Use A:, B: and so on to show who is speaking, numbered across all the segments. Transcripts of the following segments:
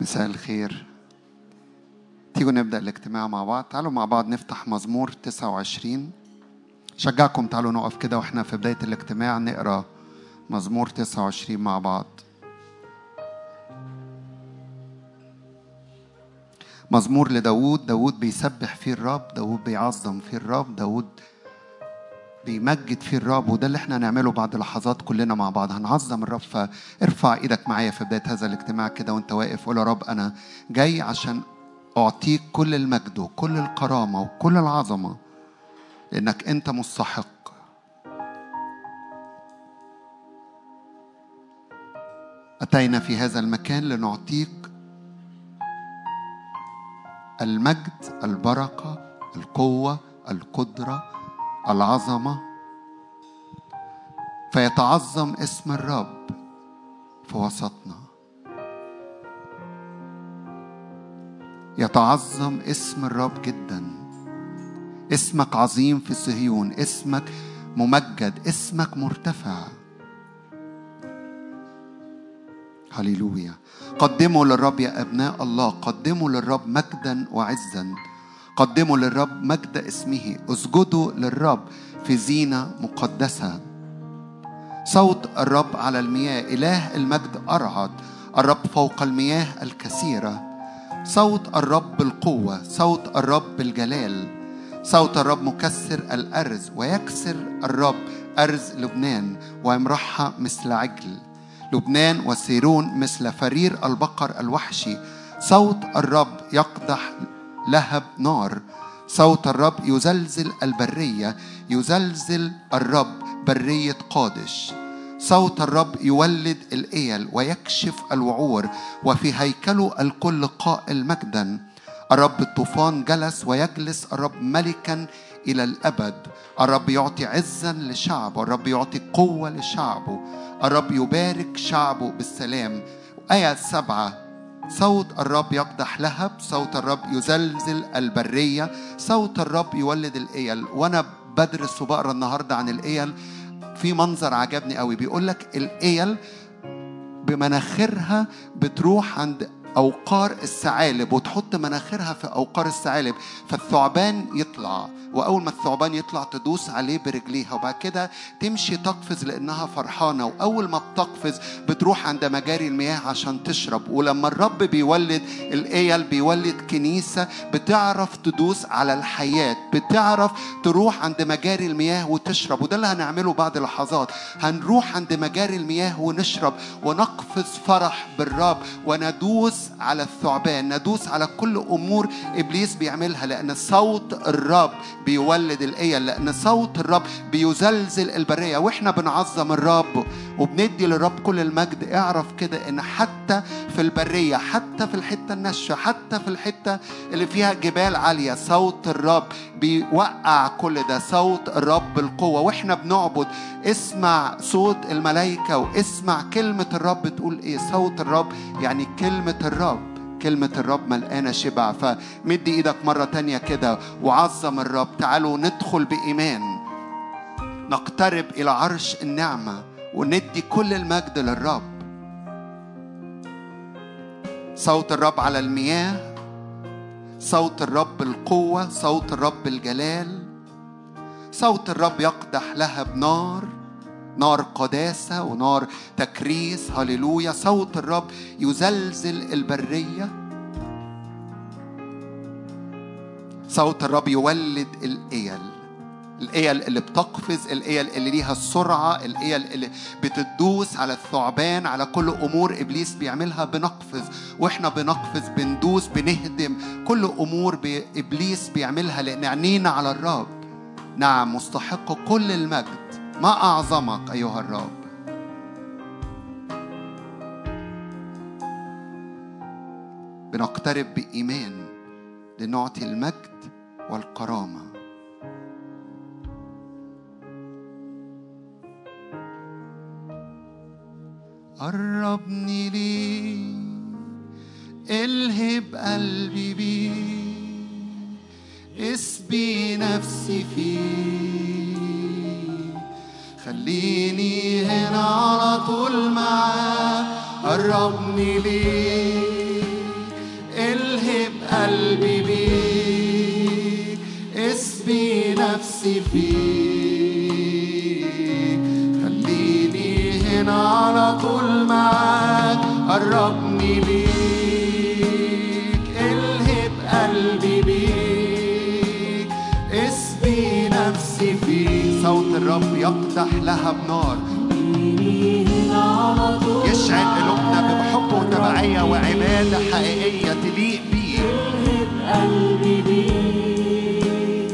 A: مساء الخير. تيجوا نبدأ الاجتماع مع بعض. تعالوا مع بعض نفتح مزمور 29 شجعكم تعالوا نقف كده وإحنا في بداية الاجتماع نقرأ مزمور 29 مع بعض. مزمور لداود داود بيسبح فيه الرب. داود بيعظم فيه الرب. داود بيمجد فيه الرب وده اللي إحنا هنعمله بعد لحظات كلنا مع بعض. هنعظم الرب فارفع إيدك معايا في بداية هذا الاجتماع كده وانت واقف. قول يا رب أنا جاي عشان أعطيك كل المجد وكل الكرامة وكل العظمة لانك أنت مستحق. أتينا في هذا المكان لنعطيك المجد البركة القوة القدرة العظمة. فيتعظم اسم الرب في وسطنا. يتعظم اسم الرب جدا. اسمك عظيم في صهيون. اسمك ممجد. اسمك مرتفع. هللويا. قدموا للرب يا أبناء الله. قدموا للرب مجدا وعزا. قدموا للرب مجد اسمه. اسجدوا للرب في زينة مقدسة. صوت الرب على المياه. إله المجد أرعد. الرب فوق المياه الكثيرة. صوت الرب بالقوة. صوت الرب بالجلال. صوت الرب مكسر الأرز ويكسر الرب أرز لبنان ويمرحها مثل عجل. لبنان وسيرون مثل فرير البقر الوحشي. صوت الرب يقدح لهب نار. صوت الرب يزلزل البرية يزلزل الرب برية قادش. صوت الرب يولد الإيل ويكشف الوعور وفي هيكله الكل قائل مجدا. الرب الطوفان جلس ويجلس الرب ملكا إلى الأبد. الرب يعطي عزا لشعبه الرب يعطي قوة لشعبه. الرب يبارك شعبه بالسلام. آية سبعة. صوت الرب يقدح لهب صوت الرب يزلزل البرية صوت الرب يولد الإيل. وأنا بدرس وبقرا النهاردة عن الإيل. في منظر عجبني قوي. بيقول لك الإيل بمناخيرها بتروح عند أوقار الثعالب وتحط مناخيرها في أوقار الثعالب فالثعبان يطلع. وأول ما الثعبان يطلع تدوس عليه برجليها وبعد كده تمشي تقفز لأنها فرحانة وأول ما بتقفز بتروح عند مجاري المياه عشان تشرب. ولما الرب بيولد الإيل بيولد كنيسة بتعرف تدوس على الحياة بتعرف تروح عند مجاري المياه وتشرب. وده اللي هنعمله بعد لحظات هنروح عند مجاري المياه ونشرب ونقفز فرح بالرب وندوس على الثعبان ندوس على كل أمور إبليس بيعملها لأن صوت الرب بيولد الآية لأن صوت الرب بيزلزل البرية. وإحنا بنعظم الرب وبندي للرب كل المجد. اعرف كده إن حتى في البرية حتى في الحتة الناشفة حتى في الحتة اللي فيها جبال عالية صوت الرب بيوقع كل ده صوت الرب بالقوة. وإحنا بنعبد اسمع صوت الملائكة واسمع كلمة الرب تقول إيه. صوت الرب يعني كلمة الرب. كلمة الرب ملقانة شبع فمدي إيدك مرة تانية كده وعظم الرب. تعالوا ندخل بإيمان. نقترب إلى عرش النعمة وندي كل المجد للرب. صوت الرب على المياه صوت الرب القوة صوت الرب الجلال صوت الرب يقدح لهب نار نار قداسة ونار تكريس هللويا. صوت الرب يزلزل البرية. صوت الرب يولد الإيل. الإيل اللي بتقفز الإيل اللي ليها السرعة الإيل اللي بتدوس على الثعبان على كل أمور إبليس بيعملها بنقفز. وإحنا بنقفز بندوس بنهدم كل أمور إبليس بيعملها لأن عينينا على الرب. نعم مستحق كل المجد. ما أعظمك أيها الرب؟ بنقترب بإيمان لنعطي المجد والكرامة. قربني لي الهب قلبي بيه اسبي نفسي فيه خليني هنا على طول معاه قربني ليك. الهب قلبي بيك. اسمي نفسي فيك. خليني هنا على طول معاك. قربني الرب يقدح لها بنار. يشعل قلوبنا بمحبه وتبعية وعبادة حقيقية تليق بيه.
B: قلبي بيك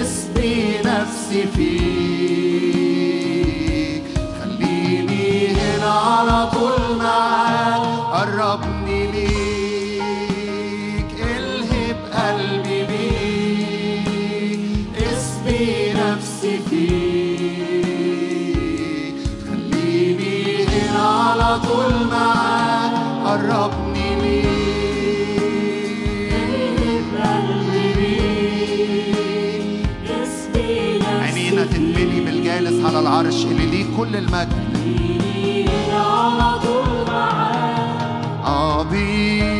A: اسبي نفسي فيك. خليني هنا على طول. العرش اللي ليه كل المجد.
B: نفسي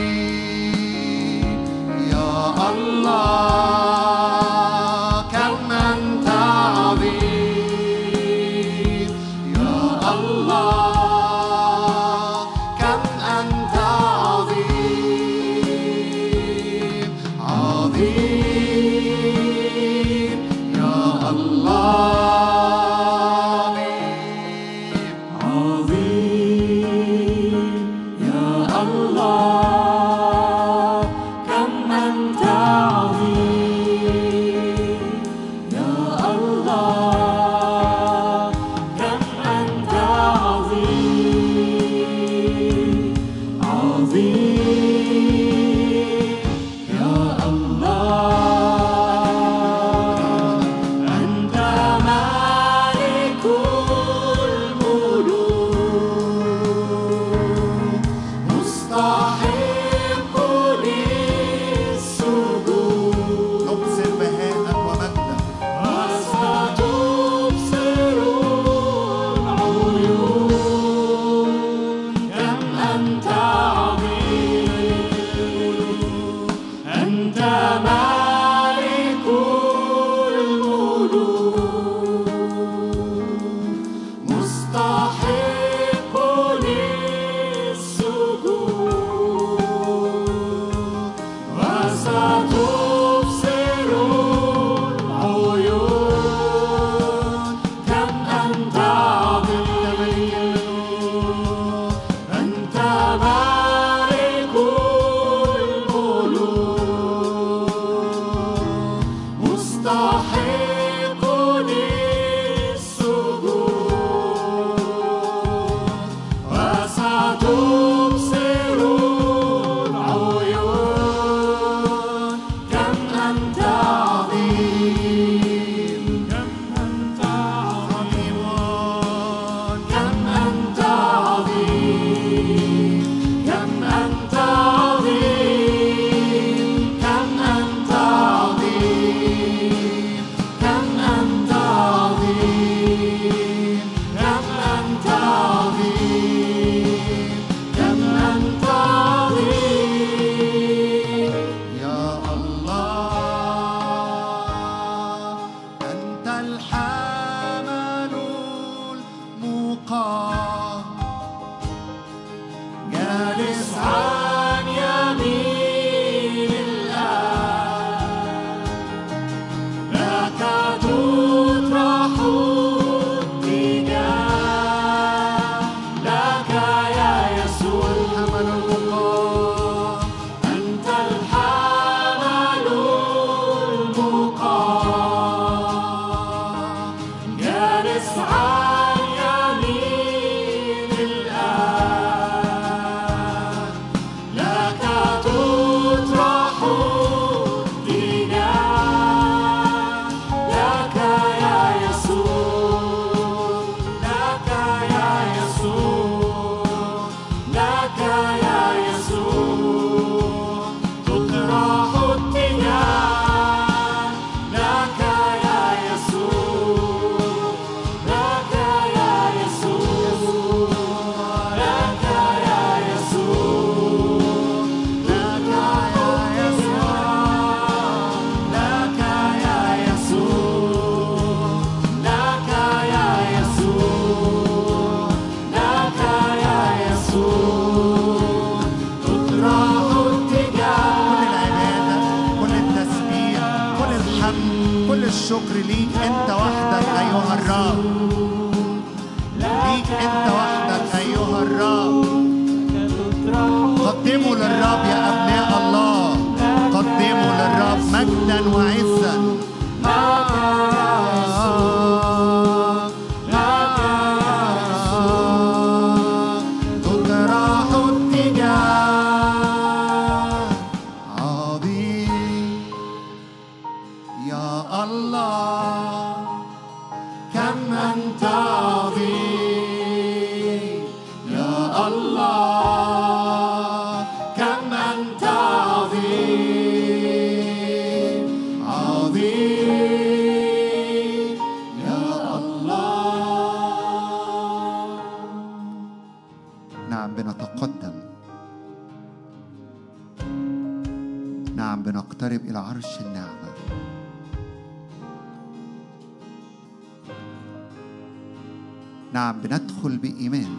A: نعم بندخل بإيمان.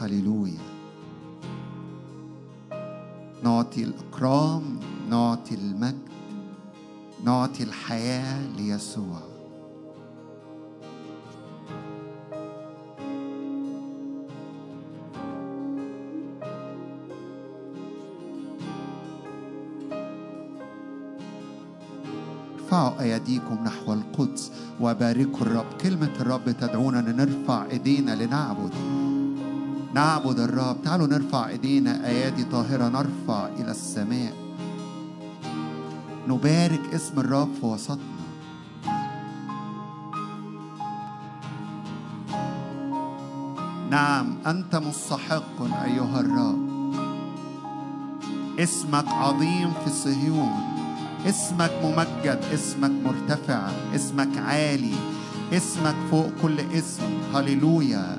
A: هللويا. نعطي الإكرام نعطي المجد نعطي الحياة ليسوع. ايديكم نحو القدس. وباركوا الرب. كلمة الرب تدعونا أن نرفع إيدينا لنعبد. نعبد الرب. تعالوا نرفع إيدينا. أيادي طاهرة. نرفع إلى السماء. نبارك اسم الرب في وسطنا. نعم أنت مستحق أيها الرب. اسمك عظيم في صهيون اسمك ممجد اسمك مرتفع اسمك عالي اسمك فوق كل اسم. هللويا.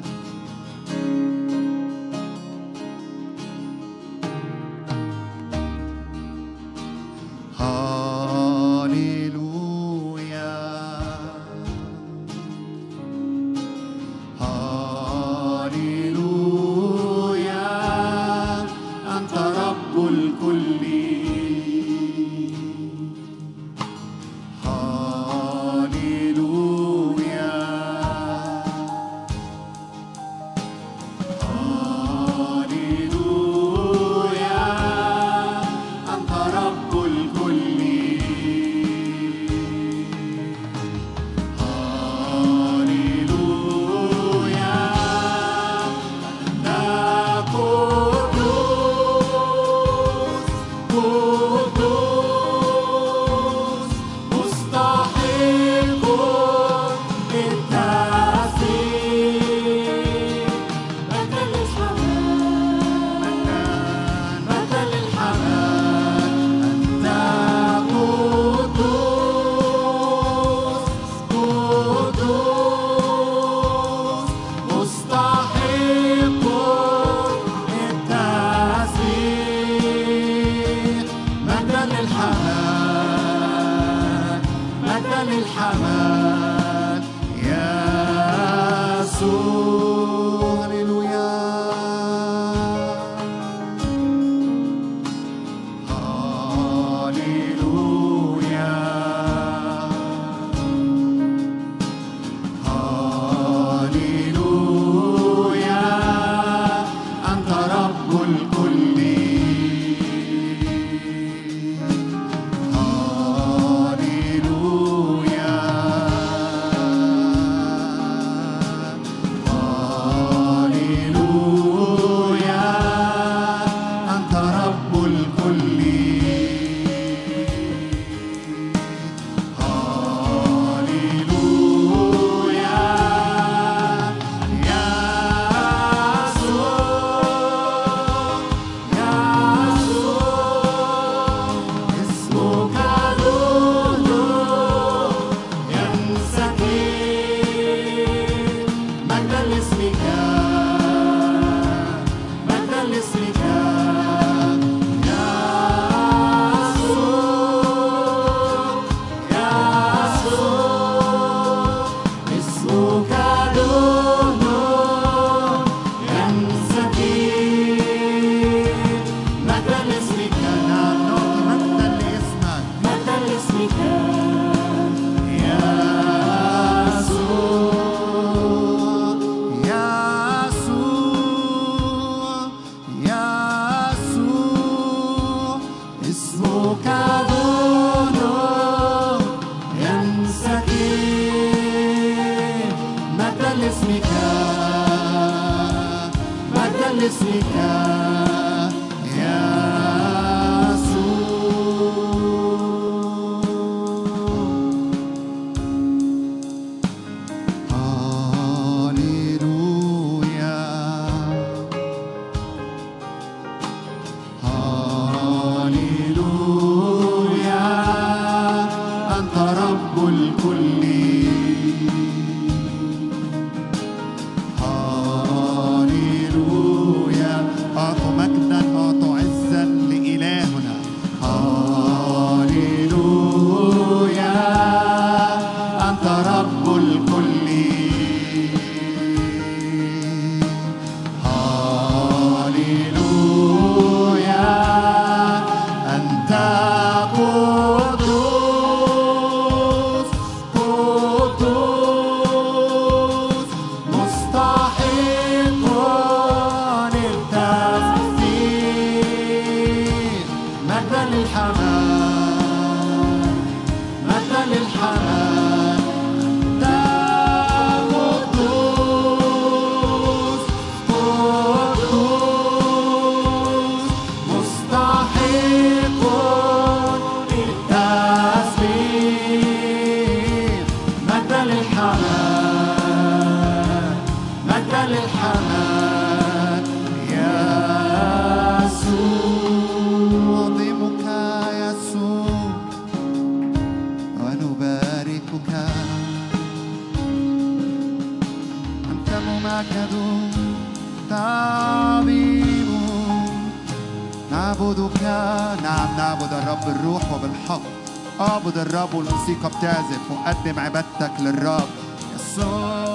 A: نقدم عبادتك للرب. نعم، يسوع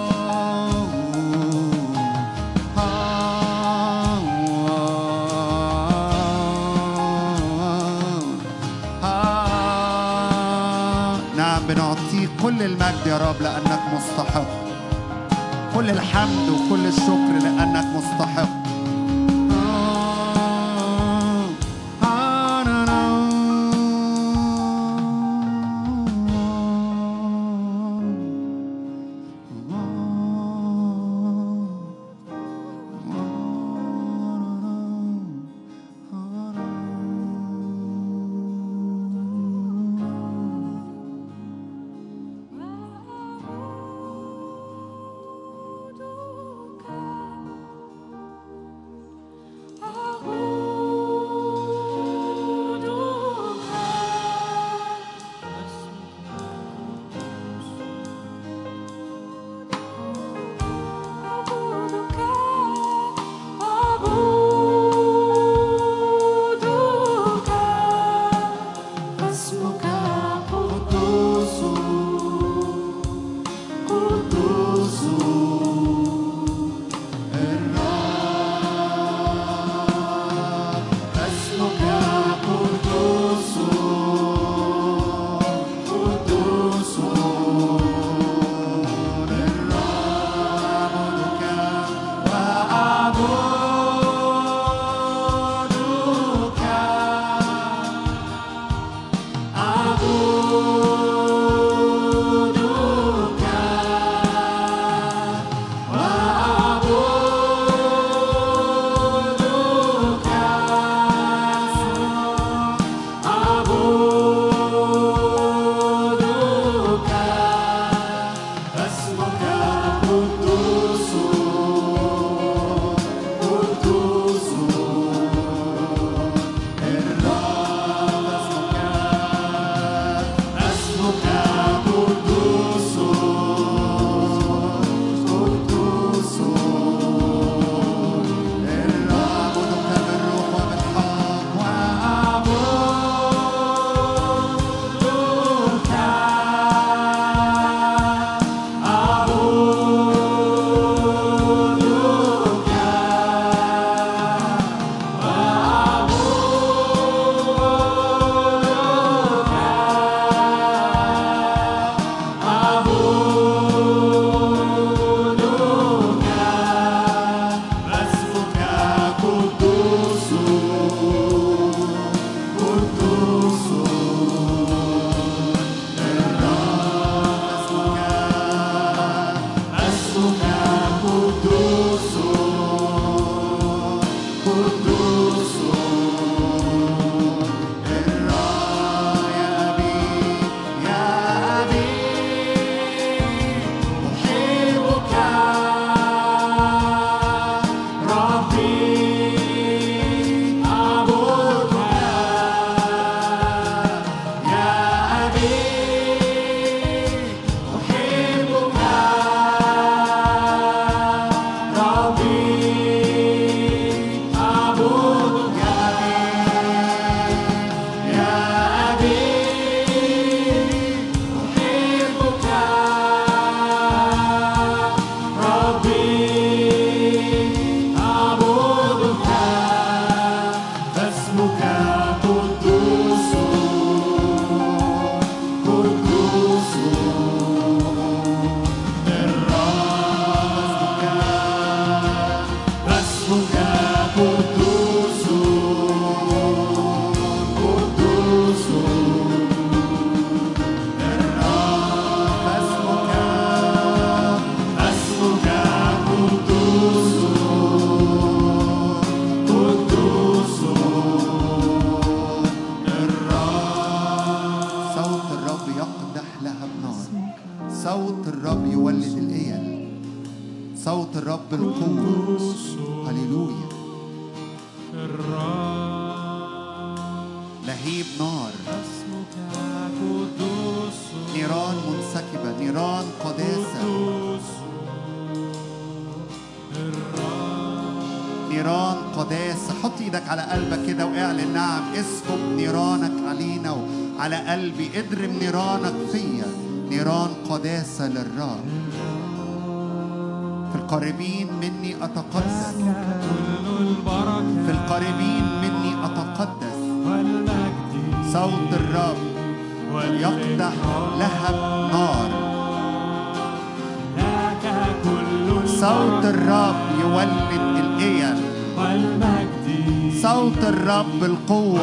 A: بنعطيك كل المجد يا رب لأنك مستحق. كل الحمد وكل الشكر لأنك مستحق. قلبي اضرم نيرانك فيا. نيران قداسة للرب. في القريبين مني أتقدس. في القريبين مني أتقدس. صوت الرب يقدح لهب نار صوت الرب يولد الإيل. صوت الرب القوة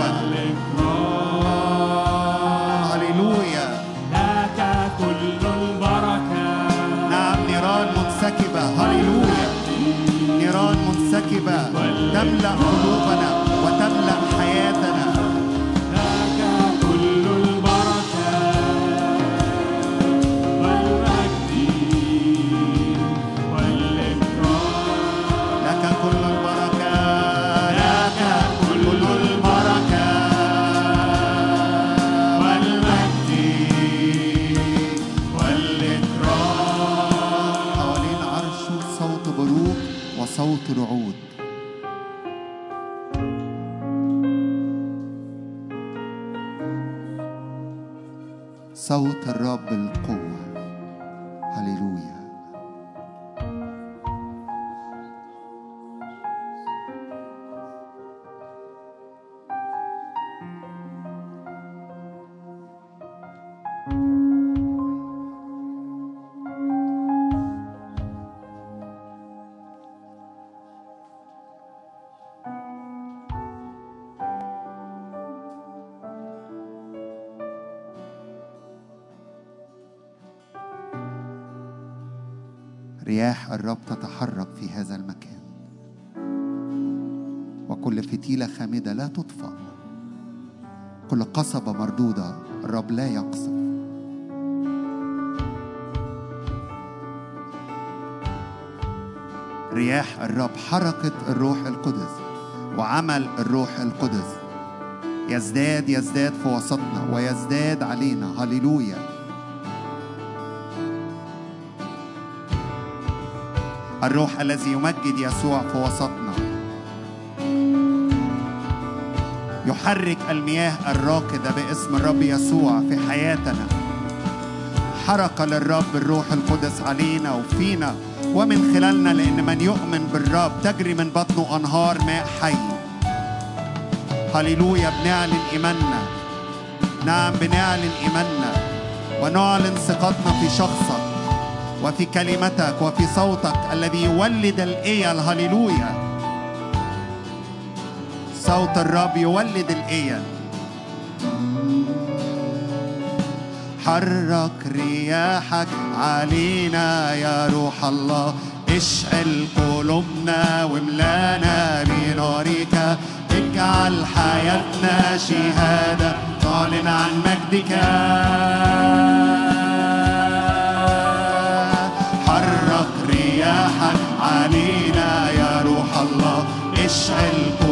A: تملأ قلوبنا. الرب تتحرك في هذا المكان. وكل فتيلة خامدة لا تطفأ كل قصبة مردودة الرب لا يقصف. رياح الرب حركة الروح القدس وعمل الروح القدس. يزداد يزداد في وسطنا ويزداد علينا. هللويا. الروح الذي يمجد يسوع في وسطنا. يحرك المياه الراكدة باسم الرب يسوع في حياتنا. حركة للرب الروح القدس علينا وفينا ومن خلالنا لأن من يؤمن بالرب تجري من بطنه أنهار ماء حي. هللويا بنعلن إيماننا. نعم بنعلن إيماننا. ونعلن ثقتنا في شخصك. وفي كلمتك وفي صوتك الذي يولد الإيل هللويا صوت الرب يولد الإيل حرك رياحك علينا يا روح الله. اشعل قلوبنا واملانا بنارك اجعل حياتنا شهادة. تعلن عن مجدك. الله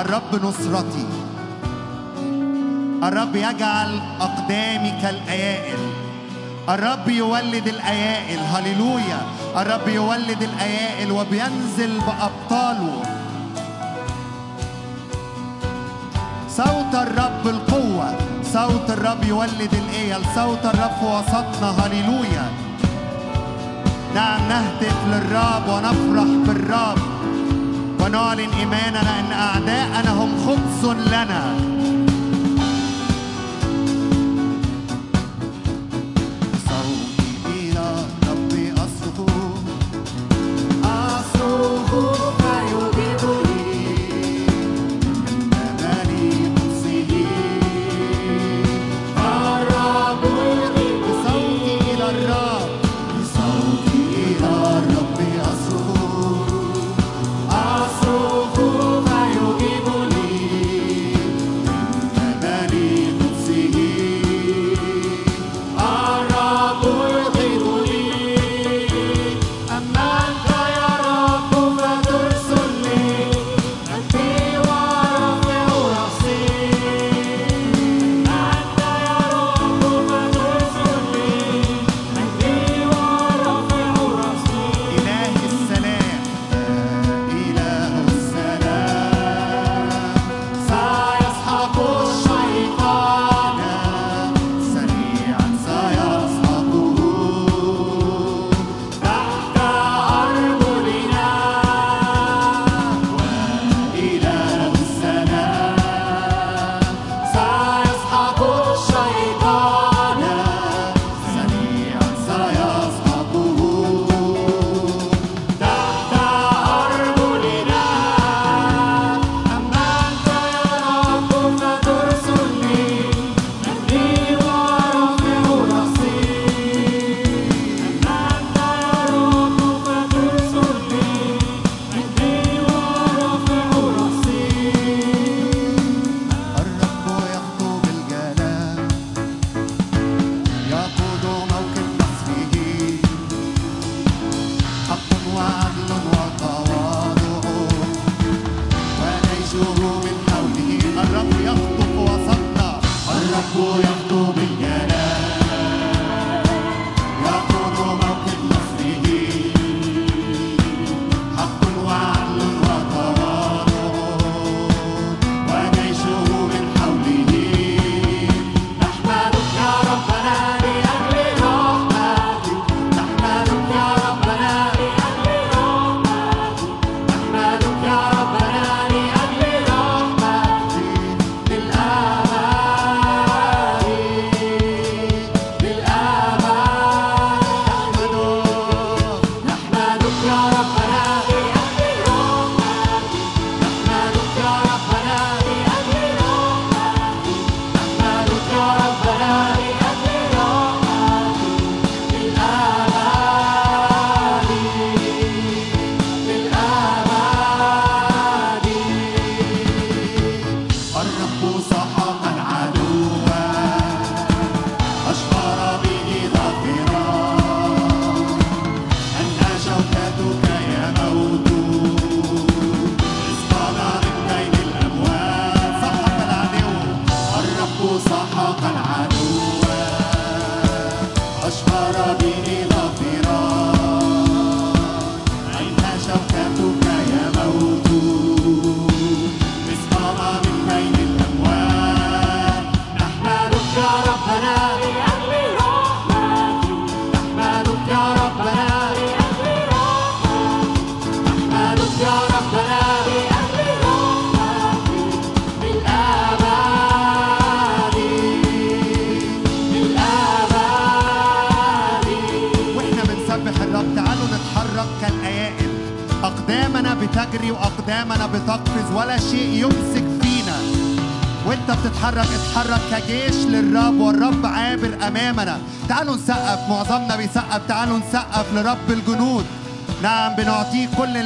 A: الرب نصرتي. الرب يجعل أقدامي كالأيائل الرب يولد الأيائل. هللويا. الرب يولد الأيائل وبينزل بأبطاله. صوت الرب القوة. صوت الرب يولد الأيل. صوت الرب في وسطنا. هللويا. نعم نهتف للرب ونفرح بالرب. ونعلن إيماننا أن أعداءنا هم خبز لنا.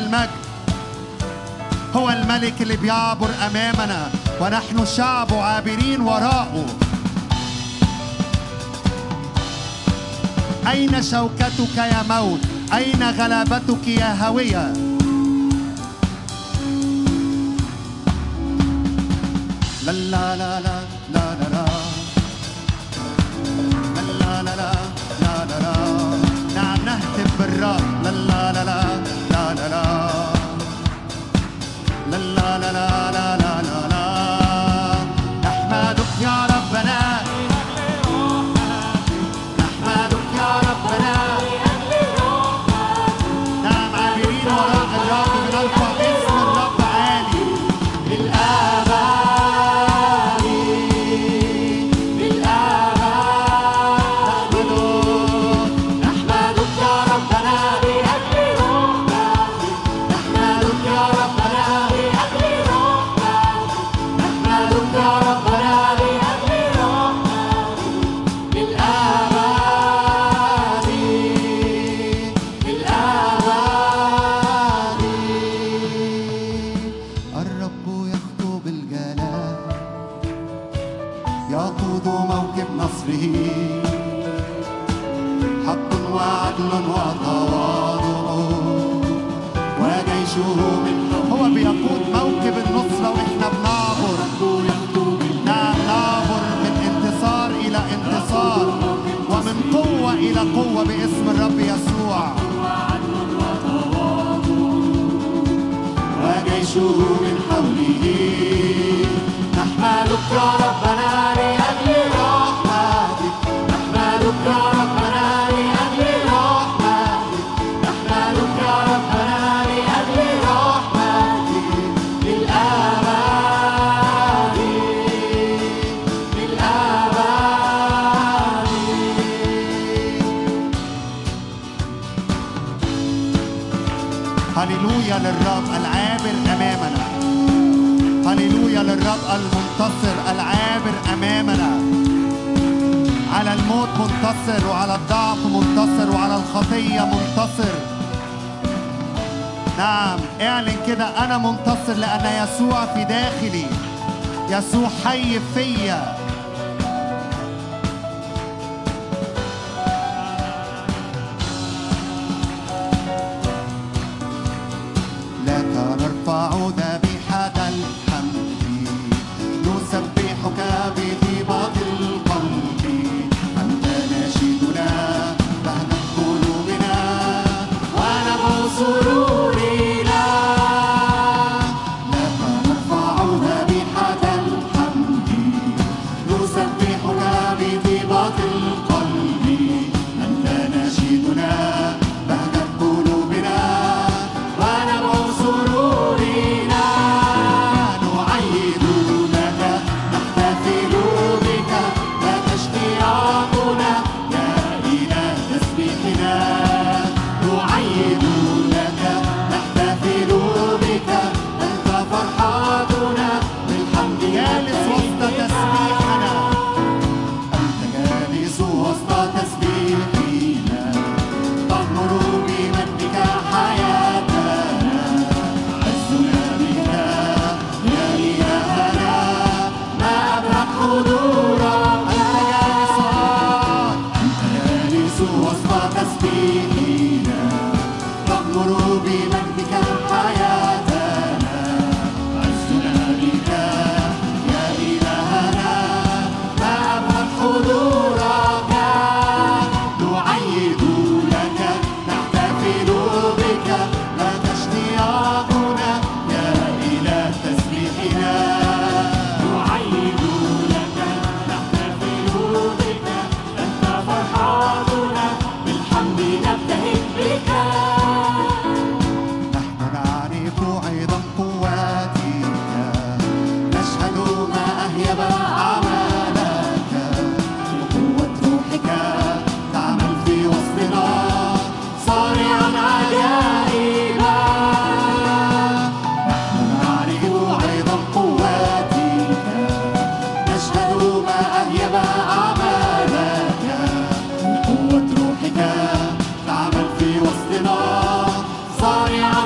A: المجد. هو الملك اللي بيعبر أمامنا ونحن شعب عابرين وراءه. أين شوكتك يا موت؟ أين غلبتك يا هوية؟ لا لا لا لا لا لا لا. لا لا لا لا لا نعم نهتف بالرب. إلى قوة باسم الرب يسوع. وجيشه من حوله. نحمدك يا ربنا ليه منتصر وعلى الضعف منتصر وعلى الخطية منتصر. نعم اعلن كده أنا منتصر لأن يسوع في داخلي. يسوع حي فيا.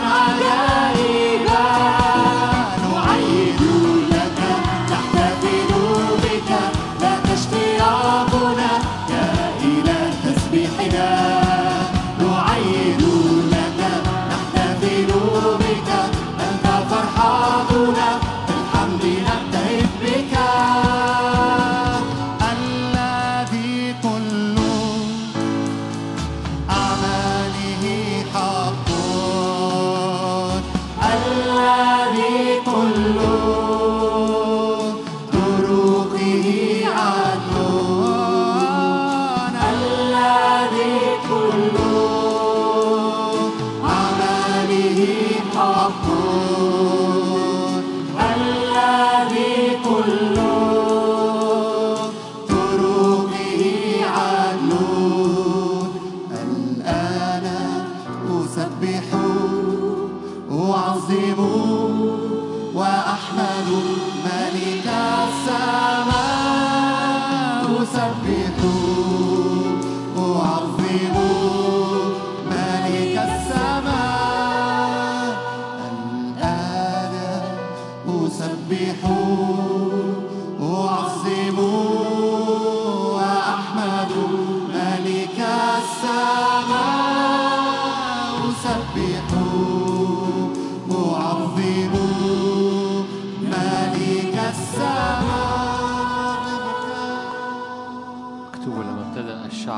C: my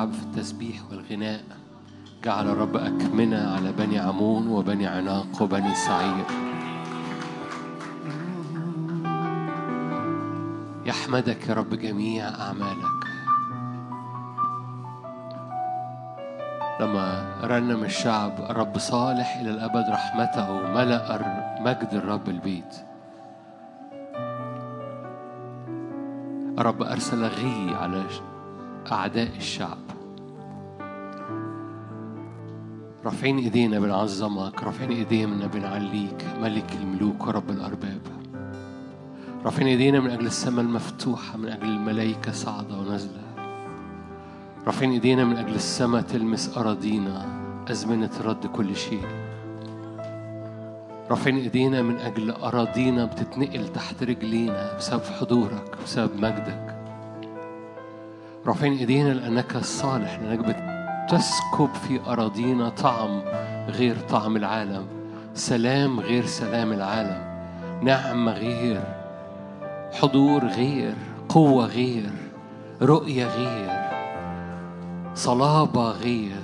C: الشعب في التسبيح والغناء. جعل الرب أكمنة على بني عمون وبني عناق وبني سعير يحمدك يا رب جميع أعمالك. لما رنم الشعب الرب صالح إلى الأبد رحمته ملأ مجد الرب البيت. الرب أرسل غي على أعداء الشعب. رافعين إيدينا بنعظمك رافعين ايدينا بنعليك ملك الملوك ورب الأرباب. رافعين إيدينا من أجل السماء المفتوحة من أجل الملائكة صاعدة ونازلة. رافعين إيدينا من أجل السماء تلمس أراضينا أزمنة رد كل شيء. رافعين إيدينا من أجل أراضينا بتتنقل تحت رجلينا بسبب حضورك بسبب مجدك. رافعين إيدينا لأنك الصالح لأنك بتسكب في أراضينا طعم غير طعم العالم سلام غير سلام العالم نعمه غير حضور غير قوة غير رؤية غير صلابة غير.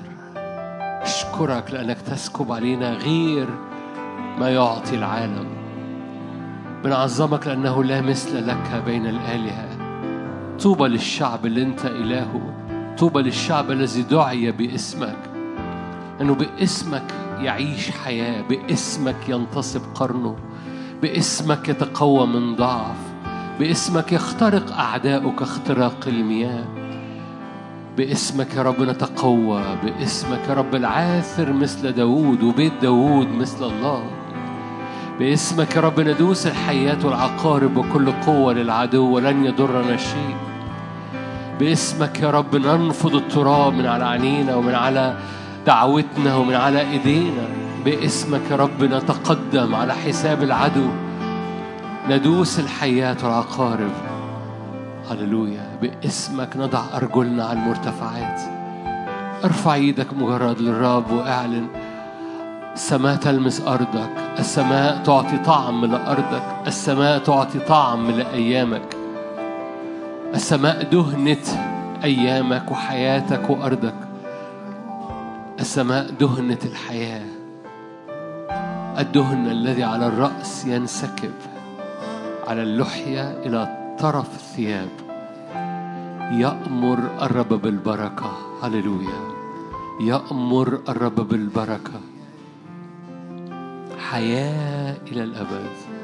C: أشكرك لأنك تسكب علينا غير ما يعطي العالم. بنعظمك لأنه لا مثل لك بين الآلهة. طوبى للشعب اللي انت إلهه. طوبى للشعب الذي دعي باسمك. انه باسمك يعيش حياة. باسمك ينتصب قرنه. باسمك يتقوى من ضعف. باسمك يخترق أعداؤك اختراق المياه. باسمك يا رب نتقوى. باسمك يا رب العاثر مثل داوود وبيت داوود مثل الله. باسمك يا رب ندوس الحيات والعقارب وكل قوة للعدو ولن يضرنا شيء. باسمك يا رب ننفض التراب من على عينينا ومن على دعوتنا ومن على إيدينا. باسمك يا رب نتقدم على حساب العدو ندوس الحيات والعقارب. هللويا. باسمك نضع أرجلنا على المرتفعات ارفع إيدك مجرد للرب واعلن السماء تلمس أرضك السماء تعطي طعم لأرضك السماء تعطي طعم لأيامك. السماء دهنت أيامك وحياتك وأرضك. السماء دهنت الحياة. الدهن الذي على الرأس ينسكب. على اللحية إلى طرف الثياب. يأمر الرب بالبركة. هللويا. يأمر الرب بالبركة. حياة إلى الأبد.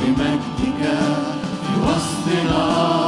A: بمجدك في وسطنا.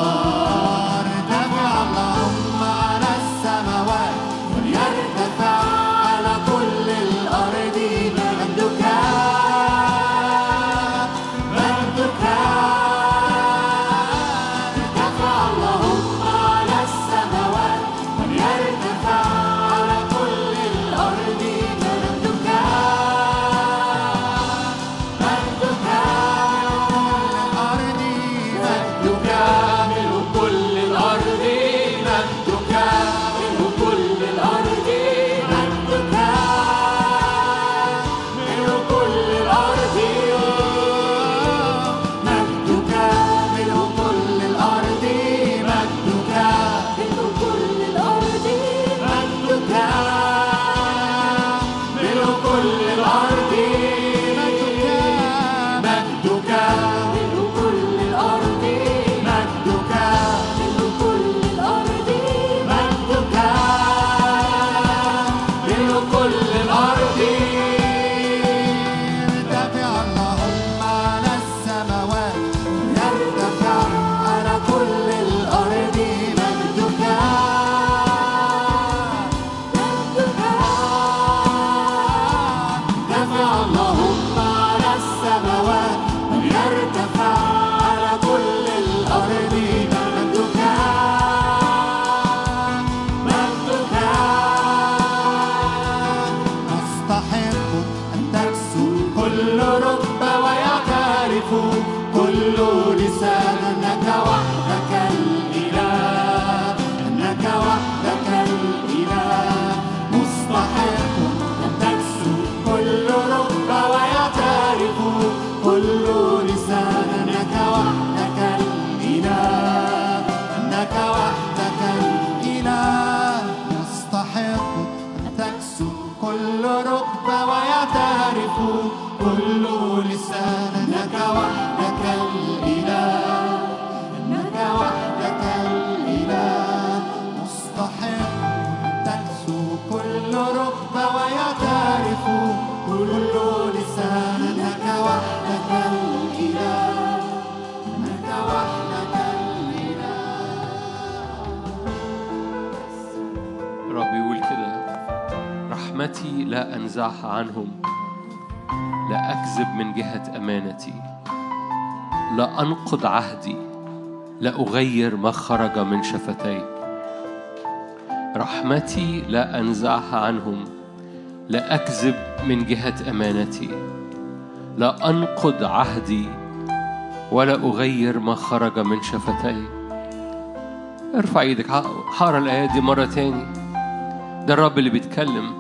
A: كل ركبة ويعترف كل لسان أنك
C: لا أنزعها عنهم لا أكذب من جهة أمانتي لا أنقض عهدي لا أغير ما خرج من شفتي. رحمتي لا أنزعها عنهم لا أكذب من جهة أمانتي لا أنقض عهدي ولا أغير ما خرج من شفتي. ارفع إيدك هقرا الآيات دي مرة تاني. ده الرب اللي بيتكلم.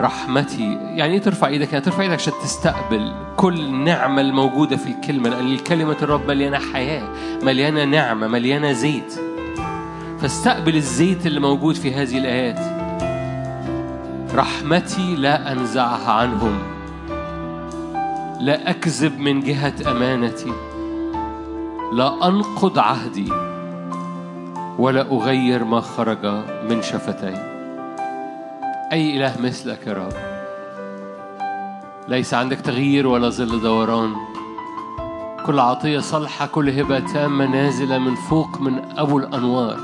C: رحمتي. يعني إيه ترفع إيدك؟ يعني ترفع إيدك عشان تستقبل كل النعمة الموجودة في الكلمة لأن كلمة الرب مليانة حياة مليانة نعمة مليانة زيت. فاستقبل الزيت اللي موجود في هذه الآيات. رحمتي لا أنزعها عنهم. لا أكذب من جهة أمانتي. لا أنقض عهدي. ولا أغير ما خرج من شفتي. أي إله مثلك يا رب. ليس عندك تغيير ولا ظل دوران. كل عطية صالحة كل هبة تامة نازلة من فوق من أبو الأنوار.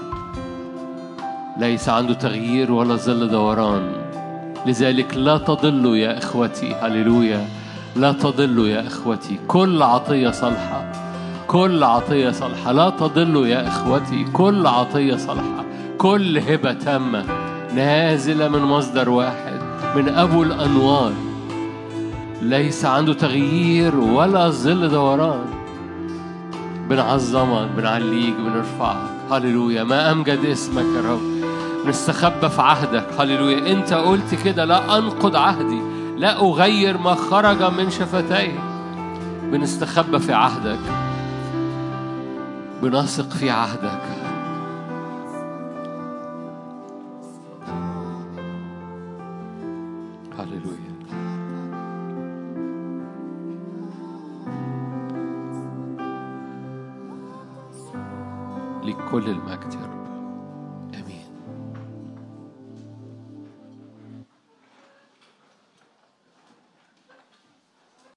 C: ليس عنده تغيير ولا ظل دوران. لذلك لا تضلوا يا إخوتي. هللويا. لا تضلوا يا إخوتي. كل عطية صالحة كل عطية صالحة. لا تضلوا يا إخوتي. كل عطية صالحة كل هبة تامة. نازلة من مصدر واحد من أبو الأنوار. ليس عنده تغيير ولا ظل دوران. بنعظمك بنعليك بنرفعك هللويا. ما أمجد اسمك يا رب. نستخبى في عهدك. هللويا. أنت قلت كده لا أنقض عهدي. لا أغير ما خرج من شفتي بنستخبى في عهدك. بنثق في عهدك. كل المجد